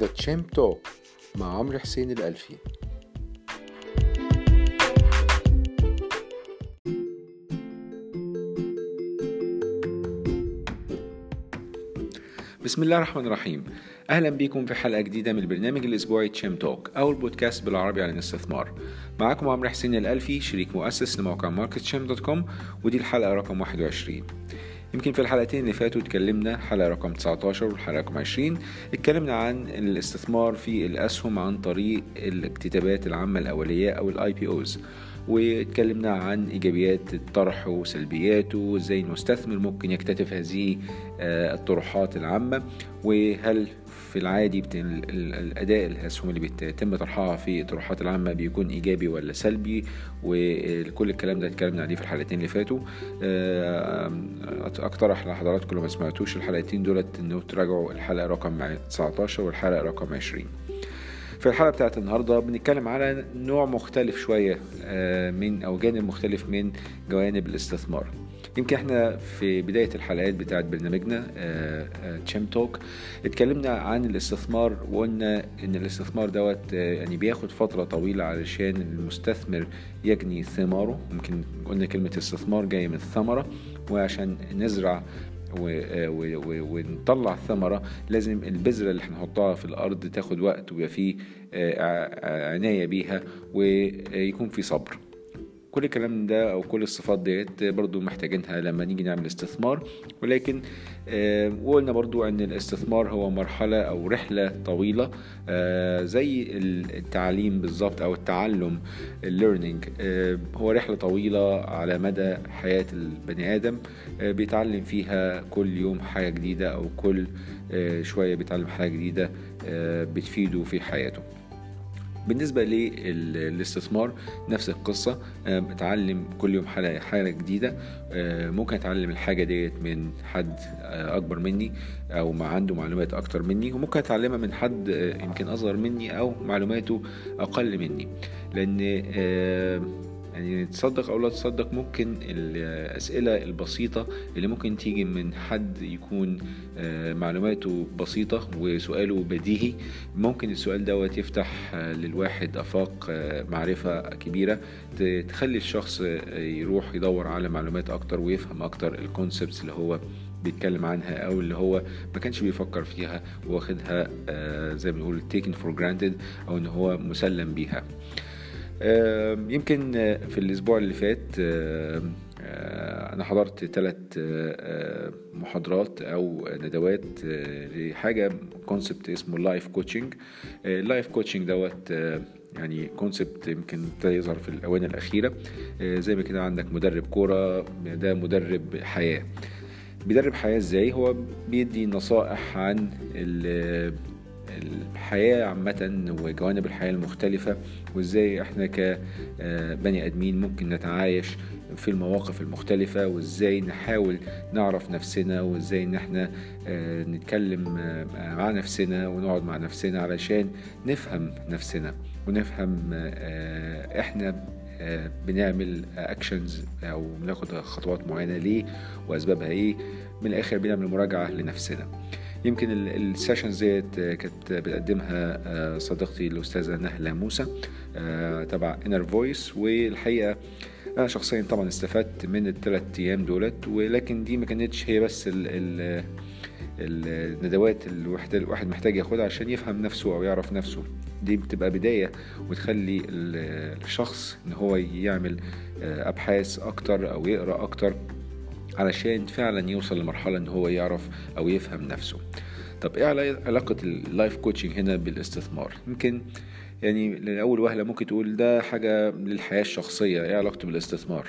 The Chim Talk مع عمرو حسين الألفي. بسم الله الرحمن الرحيم. أهلا بكم في حلقة جديدة من البرنامج الأسبوعي Chim Talk أو البودكاست بالعربي عن الاستثمار. معاكم عمرو حسين الألفي شريك مؤسس لموقع Market Chim dot com ودي الحلقة رقم 21 يمكن في الحلقتين اللي فاتوا اتكلمنا حلقة رقم 19 والحلقة رقم 20 اتكلمنا عن الاستثمار في الأسهم عن طريق الاكتتابات العامة الأولية أو ال IPOs واتكلمنا عن إيجابيات الطرح وسلبياته وإزاي المستثمر ممكن يكتتب هذه آه، الطروحات العامة. وهل في العادي الأداء الاسهم اللي بيتم طرحها في الطروحات العامة بيكون إيجابي ولا سلبي؟ وكل الكلام ده اتكلمنا عليه في الحلقتين اللي فاتوا. آه، أقترح لحضراتكم لو ما سمعتوش الحلقتين دولت إنه تراجعوا الحلقة رقم 19 والحلقة رقم 20 في الحلقة بتاعت النهارده بنتكلم على نوع مختلف شوية آه، من أو جانب مختلف من جوانب الاستثمار. يمكن إحنا في بداية الحلقات بتاعت برنامجنا تشيم توك اتكلمنا عن الاستثمار وقلنا إن الاستثمار دوت آه، يعني بياخد فترة طويلة علشان المستثمر يجني ثماره. ممكن قلنا كلمة استثمار جاية من الثمرة وعشان نزرع ونطلع ثمرة. لازم البذرة اللي هنحطها في الأرض تاخد وقت ويبقى فيه آه، عناية بيها ويكون في صبر. كل الكلام ده أو كل الصفات ديت برضو محتاجينها لما نيجي نعمل استثمار. ولكن آه وقلنا برضو إن الاستثمار هو مرحلة أو رحلة طويلة آه زي التعليم بالظبط أو التعلم الليرنينج آه هو رحلة طويلة على مدى حياة البني آدم بيتعلم فيها كل يوم حاجة جديدة أو كل شوية بيتعلم حاجة جديدة بتفيده في حياته. بالنسبة للاستثمار نفس القصة. اتعلم كل يوم حاجة, جديدة. ممكن أتعلم الحاجة ديت من حد أكبر مني أو ما عنده معلومات أكتر مني وممكن أتعلمها من حد يمكن أصغر مني أو معلوماته أقل مني. لأن يعني تصدق أو لا تصدق ممكن الأسئلة البسيطة اللي ممكن تيجي من حد يكون معلوماته بسيطة وسؤاله بديهي ممكن السؤال دوت يفتح للواحد أفاق معرفة كبيرة تخلي الشخص يروح يدور على معلومات أكتر ويفهم أكتر ال concepts اللي هو بيتكلم عنها أو اللي هو ما كانش بيفكر فيها واخدها زي ما بنقول taken for granted أو إن هو مسلم بيها. يمكن في الأسبوع اللي فات أنا حضرت ثلاث محاضرات أو ندوات لحاجة concept اسمه ال life coaching ال life coaching دوت يعني كونسبت يمكن ابتدى يظهر في الاونه الأخيرة. زي ما كده عندك مدرب كورة ده مدرب حياة. بيدرب حياة إزاي؟ هو بيدي نصائح عن الحياة عامة وجوانب الحياة المختلفة وإزاي إحنا كبني آدمين ممكن نتعايش في المواقف المختلفة وإزاي نحاول نعرف نفسنا وإزاي إن إحنا نتكلم مع نفسنا ونقعد مع نفسنا علشان نفهم نفسنا ونفهم إحنا بنعمل actions أو بناخد خطوات معينة ليه وأسبابها إيه من الآخر بنعمل مراجعة لنفسنا. يمكن ال sessions ديت كانت بتقدمها صديقتي الأستاذة نهلة موسى تبع Inner Voice والحقيقة أنا شخصيا طبعا استفدت من الثلاث أيام دولت ولكن دي ما كانتش هي بس ال ال الندوات اللي الواحد محتاج ياخدها عشان يفهم نفسه أو يعرف نفسه. دي بتبقى بداية وتخلي الشخص إن هو يعمل أبحاث أكتر أو يقرأ أكتر. علشان فعلا يوصل لمرحلة إن هو يعرف أو يفهم نفسه. طب إيه علاقة ال life coaching هنا بالاستثمار؟ يمكن يعني لأول وهلة ممكن تقول ده حاجة للحياة الشخصية إيه علاقته بالاستثمار؟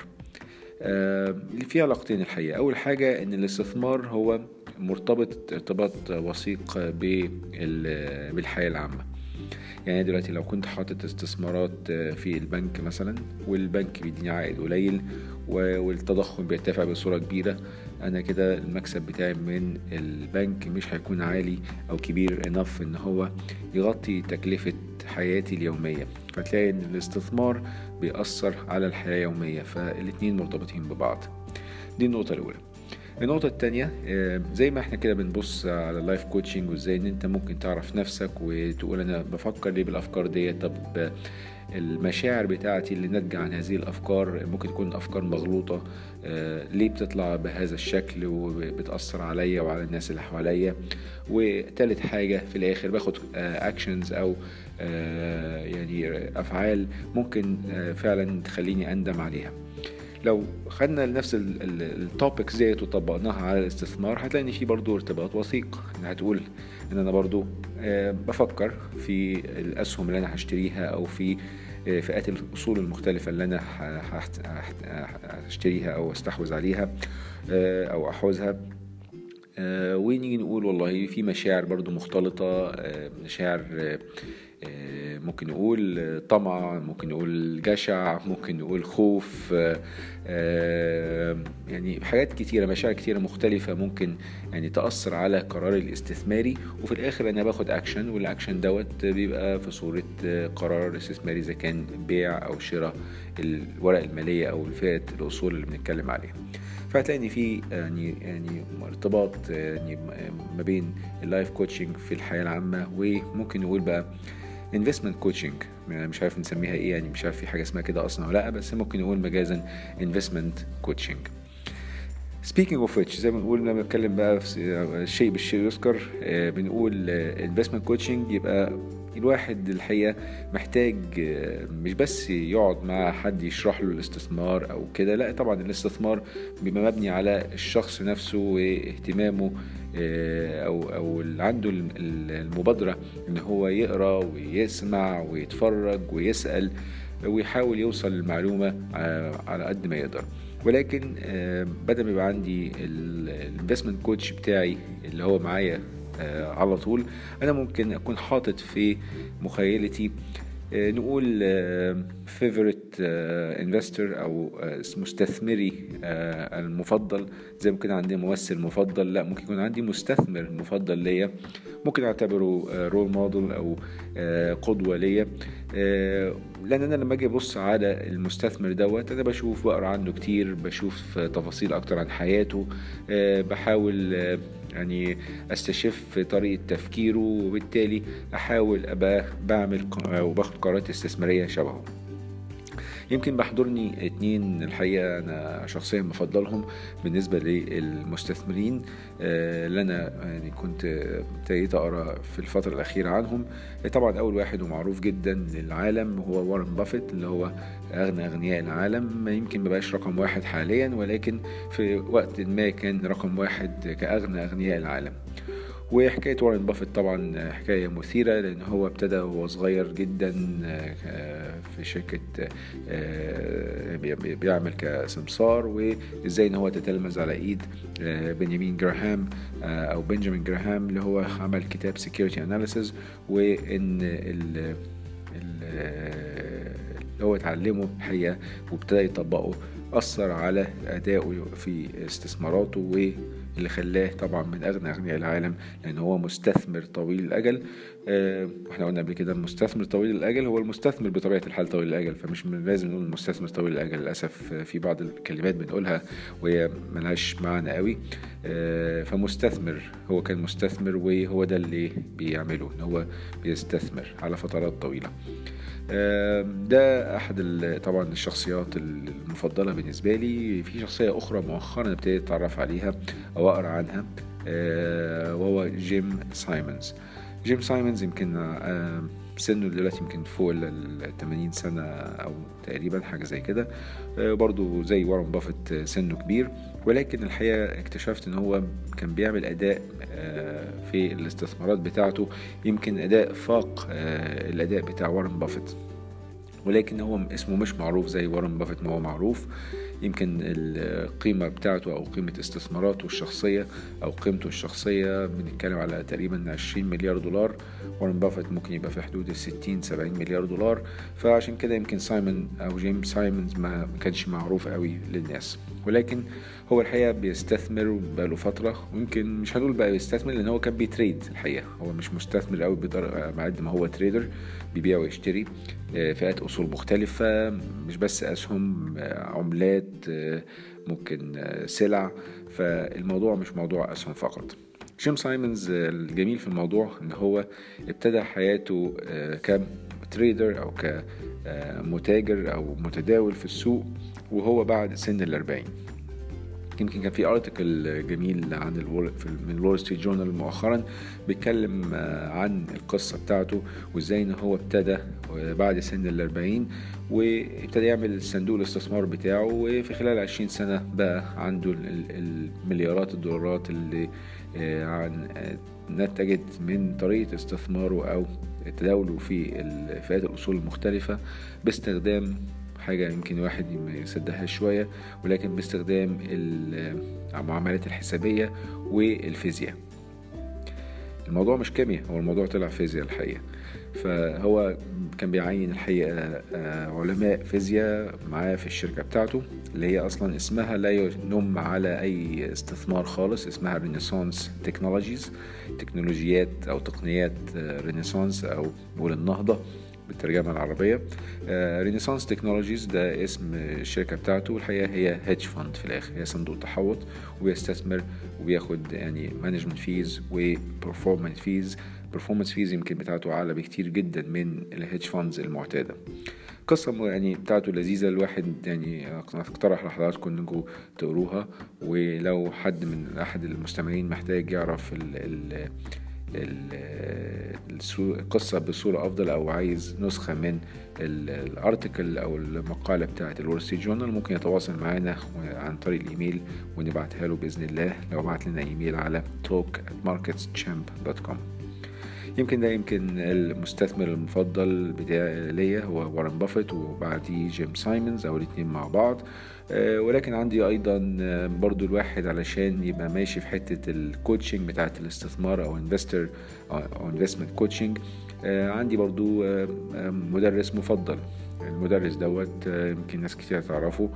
آه في علاقتين الحقيقة. أول حاجة إن الاستثمار هو مرتبط ارتباط وثيق بالحياة العامة. يعني دلوقتي لو كنت حاطط استثمارات في البنك مثلا والبنك بيديني عائد قليل والتضخم بيرتفع بصورة كبيرة. أنا كده المكسب بتاعي من البنك مش هيكون عالي أو كبير انف إن هو يغطي تكلفة حياتي اليومية. فتلاقي إن الاستثمار بيأثر على الحياة اليومية فالاتنين مرتبطين ببعض. دي النقطة الأولى. النقطة التانية آه، زي ما إحنا كده بنبص على ال life coaching وازاي ان انت ممكن تعرف نفسك وتقول أنا بفكر ليه بالأفكار دي طب المشاعر بتاعتي اللي ناتجة عن هذه الأفكار ممكن تكون أفكار مغلوطة آه، ليه بتطلع بهذا الشكل وبتأثر عليا وعلى الناس اللي حواليا. وتالت حاجة في الآخر باخد actions أو آه، يعني أفعال ممكن فعلا تخليني أندم عليها. لو خدنا نفس التوبكس ديت وطبقناها على الاستثمار هتلاقي إن في برضه ارتباط وثيق. ان هتقول إن أنا برضه آه، بفكر في الأسهم اللي أنا هشتريها أو في آه، فئات الأصول المختلفة اللي أنا هشتريها أو أستحوذ عليها آه، أو احوزها ونيجي نقول والله في مشاعر برضو مختلطة مشاعر ممكن نقول طمع ممكن نقول جشع ممكن نقول خوف آه، يعني حاجات كتيرة مشاعر كتيرة مختلفة ممكن يعني تأثر على قراري الاستثماري. وفي الآخر أنا باخد أكشن والأكشن دوت بيبقى في صورة قرار استثماري إذا كان بيع أو شراء الورق المالية أو الفئة الأصول اللي بنتكلم عليها. فهتلاقي ان في يعني يعني ارتباط يعني ما بين ال life coaching في الحياة العامة وممكن نقول بقى investment coaching مش عارف نسميها إيه يعني مش عارف في حاجة اسمها كده أصلا ولا لأ بس ممكن نقول مجازا investment coaching speaking of which زي ما بنقول لما بنتكلم بقى في الشيء بالشيء يذكر آه، بنقول investment coaching يبقى الواحد الحقيقة محتاج آه، مش بس يقعد مع حد يشرح له الاستثمار أو كده لأ طبعا الاستثمار بيبقى مبني على الشخص نفسه واهتمامه آه، أو أو اللي عنده المبادرة إن هو يقرأ ويسمع ويتفرج ويسأل ويحاول يوصل للمعلومة على قد ما يقدر. ولكن آه، بدل ما يبقى عندي الانفستمنت كوتش بتاعي اللي هو معايا آه، على طول أنا ممكن أكون حاطط في مخيلتي آه، نقول favorite investor أو مستثمري المفضل. زي ممكن عندي ممثل مفضل لا ممكن يكون عندي مستثمر مفضل ليا. ممكن أعتبره role model أو قدوة ليا. لأن أنا لما أجي أبص على المستثمر دوت أنا بشوف بقرأ عنه كتير بشوف تفاصيل أكتر عن حياته آه، بحاول آه، يعني أستشف طريقة تفكيره وبالتالي أحاول ابقى بعمل وباخد قرارات استثمارية شبهه. يمكن بحضرني اتنين الحقيقة أنا شخصيا بفضلهم بالنسبة للمستثمرين آه، اللي أنا يعني كنت ابتديت أقرأ في الفترة الأخيرة عنهم. طبعا أول واحد ومعروف جدا للعالم هو وارن بافيت اللي هو أغنى أغنياء العالم. يمكن مبقاش رقم واحد حاليا ولكن في وقت ما كان رقم واحد كأغنى أغنياء العالم. وحكاية وارن بافيت طبعا حكاية مثيرة لأن هو ابتدى وهو صغير جدا آه، في شركة آه، بيعمل كسمسار وإزاي إن هو تتلمذ على إيد آه، بنيامين جراهام أو بنجامين جراهام اللي هو عمل كتاب Security Analysis وإن ال اللي هو اتعلمه الحقيقة وابتدى يطبقه أثر على أدائه في استثماراته واللي خلاه طبعا من أغنى أغنياء العالم لأن هو مستثمر طويل الأجل. وإحنا قلنا قبل كده المستثمر طويل الأجل هو المستثمر بطبيعة الحال طويل الأجل فمش لازم نقول المستثمر طويل الأجل للأسف في بعض الكلمات بنقولها وهي ملهاش معنى قوي. آه، فمستثمر هو كان مستثمر وهو ده اللي بيعمله إن هو بيستثمر على فترات طويلة. ده أحد طبعا الشخصيات المفضلة بالنسبة لي. في شخصية أخرى مؤخرا ابتديت أتعرف عليها أو أقرأ عنها آه، وهو جيم سايمونز. جيم سايمونز يمكن سنه دلوقتي يمكن فوق ال 80 سنة أو تقريبا حاجة زي كده. آه، برضو زي وارن بافيت سنه كبير. ولكن الحقيقة اكتشفت إن هو كان بيعمل أداء آه، في الاستثمارات بتاعته يمكن أداء فاق آه، الأداء بتاع وارن بافيت. ولكن هو اسمه مش معروف زي وارن بافيت ما هو معروف. يمكن القيمة بتاعته أو قيمة استثماراته الشخصية أو قيمته الشخصية بنتكلم على تقريبا 20 مليار دولار. وارن بافيت ممكن يبقى في حدود ال 60 70 مليار دولار. فعشان كده يمكن سايمون أو جيم سايمونز ما كانش معروف قوي للناس. ولكن هو الحقيقة بيستثمر بقاله فترة ويمكن مش هنقول بقى بيستثمر لأن هو كان بي trade الحقيقة. هو مش مستثمر قوي على قد ما هو trader بيبيع ويشتري آه، فئات أصول مختلفة مش بس أسهم آه، عملات آه، ممكن سلع فالموضوع مش موضوع أسهم فقط. جيم سايمونز الجميل في الموضوع إن هو ابتدى حياته ك trader أو كمتاجر أو متداول في السوق وهو بعد سن الأربعين. يمكن كان في article جميل عن. من ال Wall Street Journal مؤخرا بيتكلم عن القصة بتاعته وإزاي إن هو ابتدى بعد سن الأربعين وابتدى يعمل صندوق الاستثمار بتاعه وفي خلال عشرين سنة بقى عنده المليارات الدولارات اللي عن نتجت من طريقة استثماره أو تداوله في فئات الأصول المختلفة باستخدام حاجة يمكن واحد ما يصدقهاش شوية ولكن باستخدام المعاملات الحسابية والفيزياء. الموضوع مش كيمياء هو الموضوع طلع فيزياء الحقيقة. فهو كان بيعين الحقيقة علماء فيزياء معاه في الشركة بتاعته اللي هي أصلا اسمها لا ينم على أي استثمار خالص اسمها Renaissance Technologies تكنولوجيات أو تقنيات Renaissance أو نقول النهضة. بالترجمة العربية. Renaissance Technologies ده اسم الشركة بتاعته. والحقيقة هي hedge fund في الآخر. هي صندوق تحوط وبيستثمر وبياخد يعني management fees و performance fees performance fees يمكن بتاعته أعلى بكتير جدا من ال hedge funds المعتادة. قصة يعني بتاعته لذيذة. الواحد يعني اقترح لحضراتكم إنكم تقروها. ولو حد من أحد المستمعين محتاج يعرف القصة بصورة أفضل أو عايز نسخة من ال article أو المقالة بتاعة ال Wall Street Journal ممكن يتواصل معنا عن طريق الإيميل ونبعتها له بإذن الله لو بعت لنا إيميل على talk at marketschamp.com يمكن ده يمكن المستثمر المفضل بتاعي ليا هو وارن بافيت وبعديه جيم سايمونز أو الاثنين مع بعض. ولكن عندي أيضا برضو الواحد علشان يبقى ماشي في حتة ال coaching بتاعة الاستثمار أو investor أو investment coaching عندي برضو مدرس مفضل. المدرس دوت يمكن ناس كتير تعرفه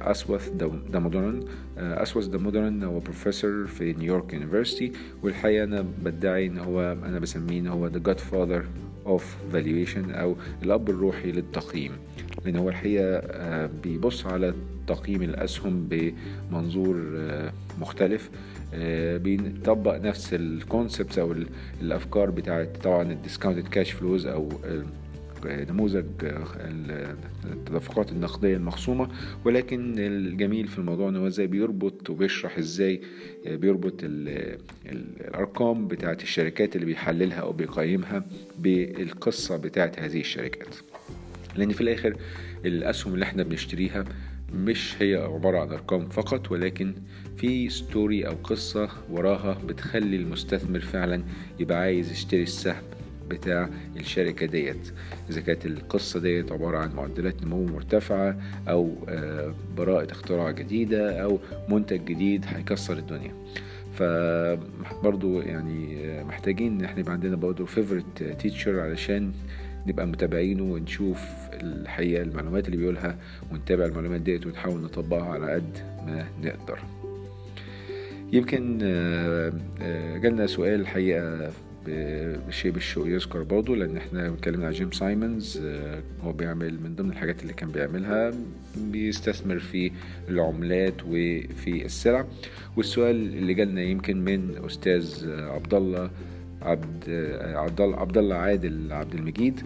أسواث داموداران أسواث داموداران هو بروفيسور في New York University والحقيقة أنا بدعي إن هو أنا بسميه إن هو the godfather of valuation أو الأب الروحي للتقييم. لأن هو الحقيقة بيبص على تقييم الأسهم بمنظور مختلف بيطبق نفس ال concepts أو الأفكار بتاعت طبعا ال discounted cash flows أو نموذج التدفقات النقدية المخصومة. ولكن الجميل في الموضوع إن هو إزاي بيربط وبيشرح إزاي بيربط الأرقام بتاعه الشركات اللي بيحللها أو بيقيمها بالقصة بتاعه هذه الشركات. لأن في الآخر الأسهم اللي إحنا بنشتريها مش هي عبارة عن أرقام فقط ولكن في story أو قصة وراها بتخلي المستثمر فعلا يبقى عايز يشتري السهم بتاع الشركة ديت. إذا كانت القصة ديت عبارة عن معدلات نمو مرتفعة أو براءة اختراع جديدة أو منتج جديد هيكسر الدنيا. فبرضو يعني محتاجين إن إحنا يبقى عندنا برضو favorite teacher علشان نبقى متابعينه ونشوف الحقيقة المعلومات اللي بيقولها ونتابع المعلومات ديت ونحاول نطبقها على قد ما نقدر. يمكن جالنا سؤال الحقيقة بشيء بالشوق يذكر برضه لأن إحنا اتكلمنا على جيم سايمونز هو بيعمل من ضمن الحاجات اللي كان بيعملها بيستثمر في العملات وفي السلع. والسؤال اللي جالنا يمكن من أستاذ عبد الله عبد عبد الله عادل عبد المجيد.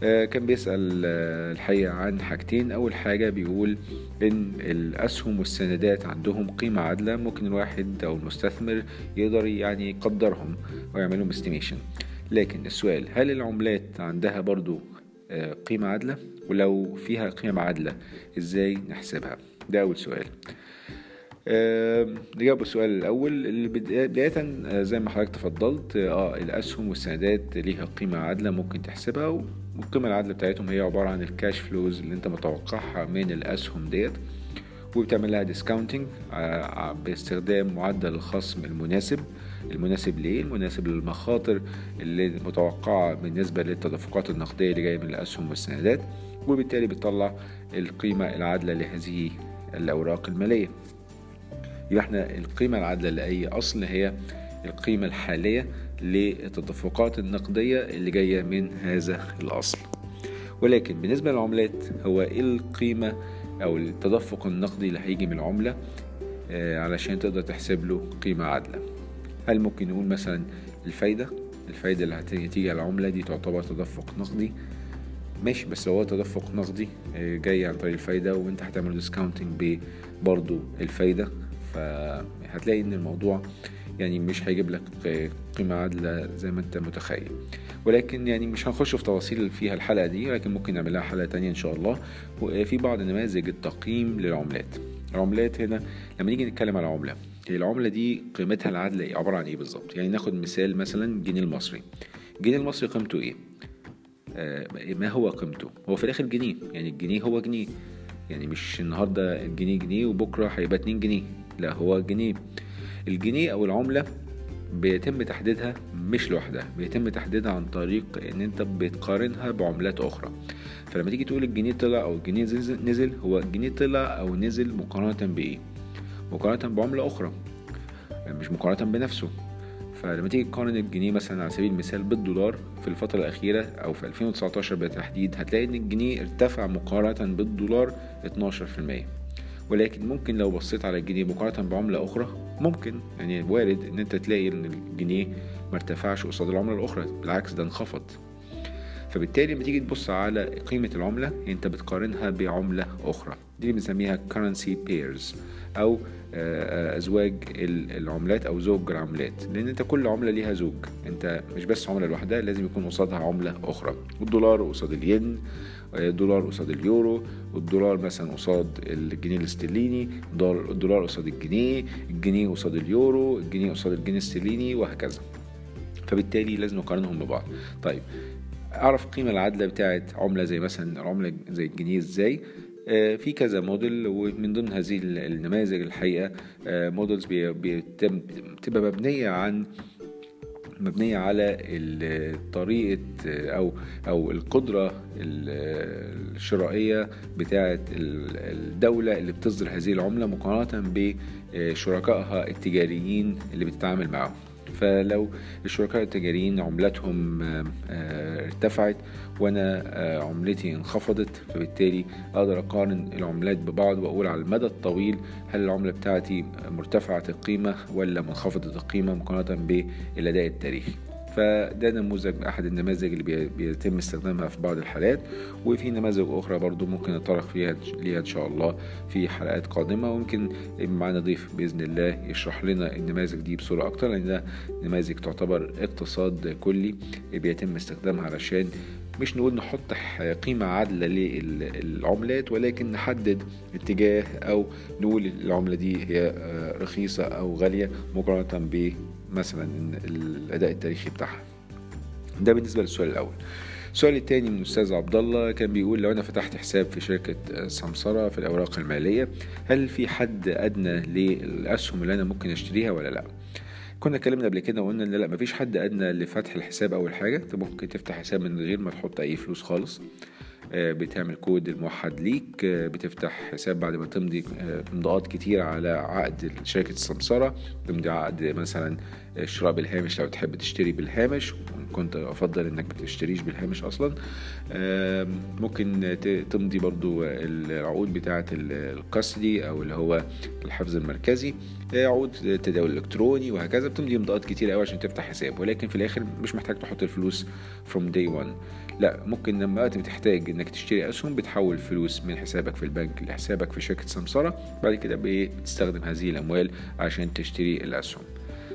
كان بيسأل الحقيقة عن حاجتين. أول حاجة بيقول إن الأسهم والسندات عندهم قيمة عادلة ممكن الواحد أو المستثمر يقدر يعني يقدرهم ويعملهم استيميشن لكن السؤال هل العملات عندها برضو قيمة عادلة؟ ولو فيها قيمة عادلة إزاي نحسبها؟ ده أول سؤال. نجاوب السؤال الأول. اللي بداية زي ما حضرتك تفضلت آه الأسهم والسندات ليها قيمة عادلة ممكن تحسبها والقيمة العادلة بتاعتهم هي عبارة عن ال cash flows اللي انت متوقعها من الأسهم ديت وبتعمل لها discounting باستخدام معدل الخصم المناسب. المناسب ليه؟ المناسب للمخاطر اللي متوقعة بالنسبة للتدفقات النقدية اللي جاية من الأسهم والسندات وبالتالي بتطلع القيمة العادلة لهذه الأوراق المالية. يبقى إحنا القيمة العادلة لأي أصل هي القيمة الحالية للتدفقات النقدية اللي جاية من هذا الأصل. ولكن بالنسبة للعملات هو إيه القيمة أو التدفق النقدي اللي هيجي من العملة؟ آه، علشان تقدر تحسب له قيمة عادلة. هل ممكن نقول مثلا الفايدة؟ الفايدة اللي هتيجي على العملة دي تعتبر تدفق نقدي. ماشي بس هو تدفق نقدي آه، جاي عن طريق الفايدة وأنت هتعمل ديسكاونتنج برضو الفايدة. فهتلاقي إن الموضوع يعني مش هيجيب لك قيمة عادلة زي ما أنت متخيل. ولكن يعني مش هنخش في تفاصيل فيها الحلقة دي ولكن ممكن نعمل لها حلقة تانية إن شاء الله. وفي بعض نماذج التقييم للعملات. العملات هنا لما نيجي نتكلم على عملة هي العملة دي قيمتها العادلة عبارة عن إيه بالظبط؟ يعني ناخد مثال مثلا الجنيه المصري. الجنيه المصري قيمته إيه؟ آه ما هو قيمته؟ هو في الآخر جنيه. يعني الجنيه هو جنيه. يعني مش النهارده الجنيه جنيه وبكرة هيبقى 2 جنيه. لا هو جنيه. الجنيه أو العملة بيتم تحديدها مش لوحدها بيتم تحديدها عن طريق إن أنت بتقارنها بعملات أخرى. فلما تيجي تقول الجنيه طلع أو الجنيه نزل هو الجنيه طلع أو نزل مقارنة بإيه؟ مقارنة بعملة أخرى مش مقارنة بنفسه. فلما تيجي تقارن الجنيه مثلا على سبيل المثال بالدولار في الفترة الأخيرة أو في 2019 بالتحديد هتلاقي إن الجنيه ارتفع مقارنة بالدولار 12% ولكن ممكن لو بصيت على الجنيه مقارنة بعملة أخرى ممكن يعني وارد إن أنت تلاقي إن الجنيه مرتفعش قصاد العملة الأخرى بالعكس ده انخفض. فبالتالي لما تيجي تبص على قيمة العملة أنت بتقارنها بعملة أخرى. دي بنسميها currency pairs أو آه، آه، أزواج العملات أو زوج العملات. لأن أنت كل عملة ليها زوج. أنت مش بس عملة لوحدها لازم يكون قصادها عملة أخرى. الدولار قصاد الين الدولار قصاد اليورو والدولار مثلا قصاد الجنيه الاسترليني الدولار قصاد الجنيه الجنيه قصاد اليورو الجنيه قصاد الجنيه الاسترليني وهكذا. فبالتالي لازم نقارنهم ببعض. طيب أعرف القيمه العادله بتاعت عملة زي مثلا عملة زي الجنيه إزاي؟ آه، في كذا موديل ومن ضمن هذه النماذج الحقيقة models بتبقى مبنية عن مبنية على طريقة أو أو القدرة الشرائية بتاعة الدولة اللي بتصدر هذه العملة مقارنة بشركائها التجاريين اللي بتتعامل معهم فلو الشركاء التجاريين عملتهم آه، ارتفعت وأنا آه، عملتي انخفضت فبالتالي أقدر أقارن العملات ببعض وأقول على المدى الطويل هل العملة بتاعتي مرتفعة القيمة ولا منخفضة القيمة مقارنة بالاداء التاريخي. فده نموذج أحد النماذج اللي بيتم استخدامها في بعض الحالات وفي نماذج أخرى برضو ممكن نتطرق فيها ليها إن شاء الله في حلقات قادمة ويمكن معانا ضيف بإذن الله يشرح لنا النماذج دي بصورة أكتر لأن ده نماذج تعتبر اقتصاد كلي بيتم استخدامها علشان مش نقول نحط قيمة عادلة للعملات ولكن نحدد اتجاه أو نقول العملة دي هي رخيصة أو غالية مقارنة مثلا الأداء التاريخي بتاعها. ده بالنسبة للسؤال الأول. السؤال الثاني من الأستاذ عبد الله كان بيقول لو أنا فتحت حساب في شركة سمسره في الأوراق المالية هل في حد أدنى للأسهم اللي أنا ممكن أشتريها ولا لأ؟ كنا اتكلمنا قبل كده وقلنا ان لا مفيش حد أدنى لفتح الحساب أول حاجة. انت ممكن تفتح حساب من غير ما تحط أي فلوس خالص. بتعمل كود الموحد ليك آه، بتفتح حساب بعد ما تمضي آه، امضاءات كتير على عقد شركة السمسرة تمضي عقد مثلا شراء بالهامش لو تحب تشتري بالهامش كنت أفضل إنك ما تشتريش بالهامش أصلا. ممكن تمضي برضو العقود بتاعة الكاستدي أو اللي هو الحفظ المركزي عقود تداول إلكتروني وهكذا. بتمضي إمضاءات كتير قوي عشان تفتح حساب ولكن في الآخر مش محتاج تحط الفلوس from day one. لا ممكن لما وقت بتحتاج إنك تشتري أسهم بتحول فلوس من حسابك في البنك لحسابك في شركة سمسرة بعد كده بتستخدم هذه الأموال عشان تشتري الأسهم.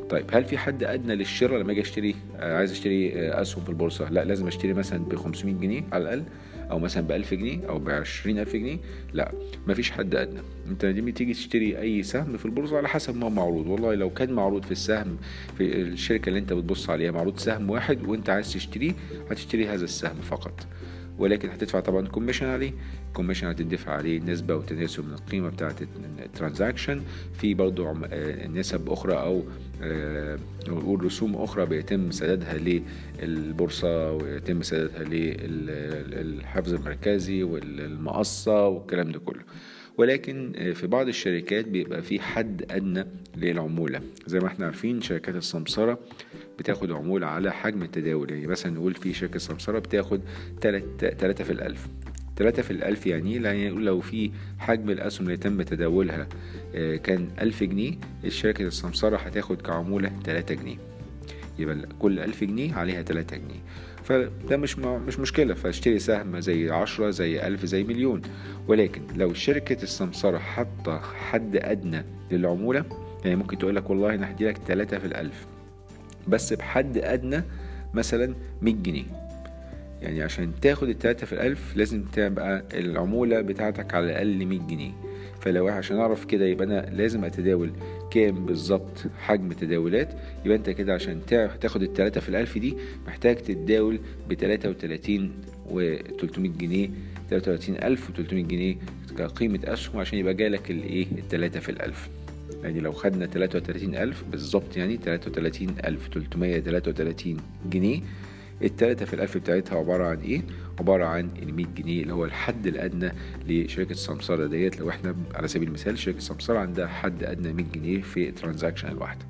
طيب هل في حد أدنى للشراء لما أجي أشتري؟ آه، عايز أشتري آه، أسهم في البورصة؟ لا لازم أشتري مثلا ب 500 جنيه على الأقل. أو مثلا ب 1000 جنيه أو ب 20000 جنيه لا مفيش حد أدنى. أنت لما تيجي تشتري أي سهم في البورصة على حسب ما معروض. والله لو كان معروض في السهم في الشركة اللي أنت بتبص عليها معروض سهم واحد وأنت عايز تشتريه هتشتري هذا السهم فقط. ولكن هتدفع طبعا commission عليه. commission هتدفع عليه نسبة وتناسب من القيمة بتاعة ال transaction. في برضو آه، نسب أخرى أو آه، نقول رسوم أخرى بيتم سدادها للبورصة ويتم سدادها للحفظ المركزي والمقصة والكلام ده كله. ولكن في بعض الشركات بيبقى في حد أدنى للعمولة. زي ما إحنا عارفين شركات السمسرة بتاخد عمولة على حجم التداول. يعني مثلا نقول في شركة سمسرة بتاخد تلاتة في الألف. 3 في الألف يعني إيه؟ يعني لو في حجم الأسهم اللي تم تداولها آه، كان ألف جنيه الشركة السمسرة هتاخد كعمولة 3 جنيه. يبقى كل ألف جنيه عليها 3 جنيه. فده مش مش مشكلة فاشتري سهم زي عشرة زي ألف زي مليون. ولكن لو شركة السمسرة حاطة حد أدنى للعمولة يعني ممكن تقول لك والله أنا هديلك 3 في الألف. بس بحد أدنى مثلا 100 جنيه. يعني عشان تاخد التلاتة في الألف لازم تبقى العمولة بتاعتك على الأقل 100 جنيه. فلو عشان أعرف كده يبقى أنا لازم أتداول كام بالظبط حجم تداولات. يبقى أنت كده عشان تاخد التلاتة في الألف دي محتاج تتداول بتلاتة وتلاتين وتلتمية جنيه. تلاتة وتلاتين ألف وتلتمية جنيه كقيمة أسهم عشان يبقى جالك الإيه التلاتة في الألف. يعني لو خدنا تلاتة وتلاتين ألف بالظبط يعني تلاتة وتلاتين ألف تلتمية تلاتة وتلاتين جنيه التلاتة في الألف بتاعتها عبارة عن إيه؟ عبارة عن ال جنيه اللي هو الحد الأدنى لشركة السمسرة ديت. لو إحنا على سبيل المثال شركة السمسرة عندها حد أدنى 100 جنيه في الترانزاكشن الواحدة.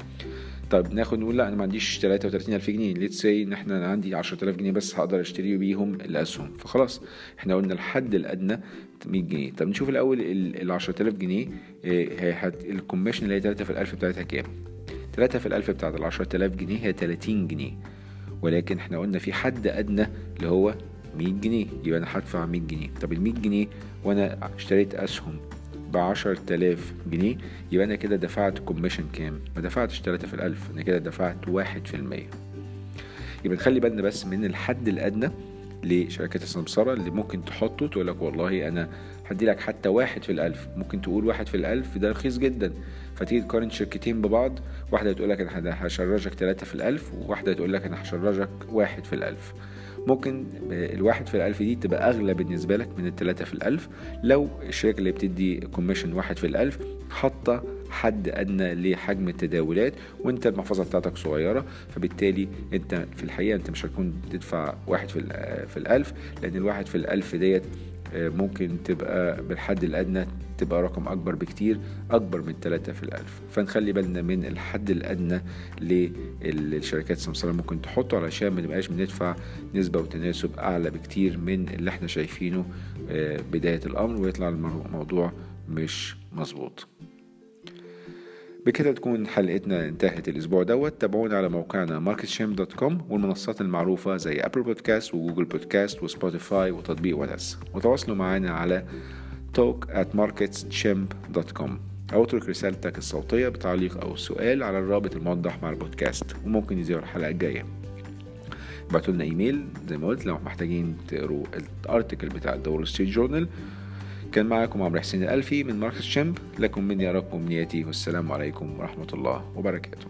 طيب ناخد نقول لا أنا ما عنديش 33000 جنيه. let's say إن إحنا عندي 10000 جنيه بس هقدر أشتري بيهم الأسهم. فخلاص إحنا قلنا الحد الأدنى 100 جنيه. طب نشوف الأول ال 10000 جنيه إيه ال commission اللي هي 3 في الألف بتاعتها كام؟ 3 في الألف بتاعت ال 10000 جنيه هي 30 جنيه. ولكن إحنا قلنا في حد أدنى اللي هو 100 جنيه. يبقى أنا هدفع 100 جنيه. طب ال 100 جنيه وأنا اشتريت أسهم ب 10000 جنيه يبقى أنا كده دفعت كوميشن كام؟ ما دفعتش 3 في الألف أنا كده دفعت 1% يبقى نخلي بالنا بس من الحد الأدنى لشركات السمسرة اللي ممكن تحطه تقول لك والله أنا هدي لك حتى واحد في الألف. ممكن تقول واحد في الألف ده رخيص جدا. فتيجي تقارن شركتين ببعض. واحدة تقول لك أنا هشرجك تلاتة في الألف وواحدة تقول لك أنا هشرجك واحد في الألف. ممكن الواحد في الألف دي تبقى أغلى بالنسبة لك من التلاتة في الألف. لو الشركة اللي بتدي كوميشن واحد في الألف حاطة حد أدنى لحجم التداولات وأنت المحفظة بتاعتك صغيرة فبالتالي أنت في الحقيقة أنت مش هتكون تدفع واحد في, في الألف لأن الواحد في الألف ديت آه، ممكن تبقى بالحد الأدنى تبقى رقم أكبر بكتير أكبر من 3 في الألف. فنخلي بالنا من الحد الأدنى للشركات السمسرة ممكن تحطه علشان ما نبقاش بندفع نسبة وتناسب أعلى بكتير من اللي إحنا شايفينه آه، بداية الأمر ويطلع الموضوع مش مظبوط. بكده تكون حلقتنا انتهت الأسبوع دوت. تابعونا على موقعنا marketsham.com والمنصات المعروفة زي Apple Podcast و Google Podcast و Spotify وتطبيق ونس. وتواصلوا معنا على talk at marketschimp.com أو اترك رسالتك الصوتية بتعليق أو سؤال على الرابط الموضح مع البودكاست وممكن يظهر الحلقة الجاية. ابعتوا لنا إيميل زي ما قلت لو محتاجين تقروا ال article بتاع ال Wall Street Journal كان معكم عمرو حسين الألفي من ماركس شمب لكم مني أرق أمنياتي والسلام عليكم ورحمة الله وبركاته.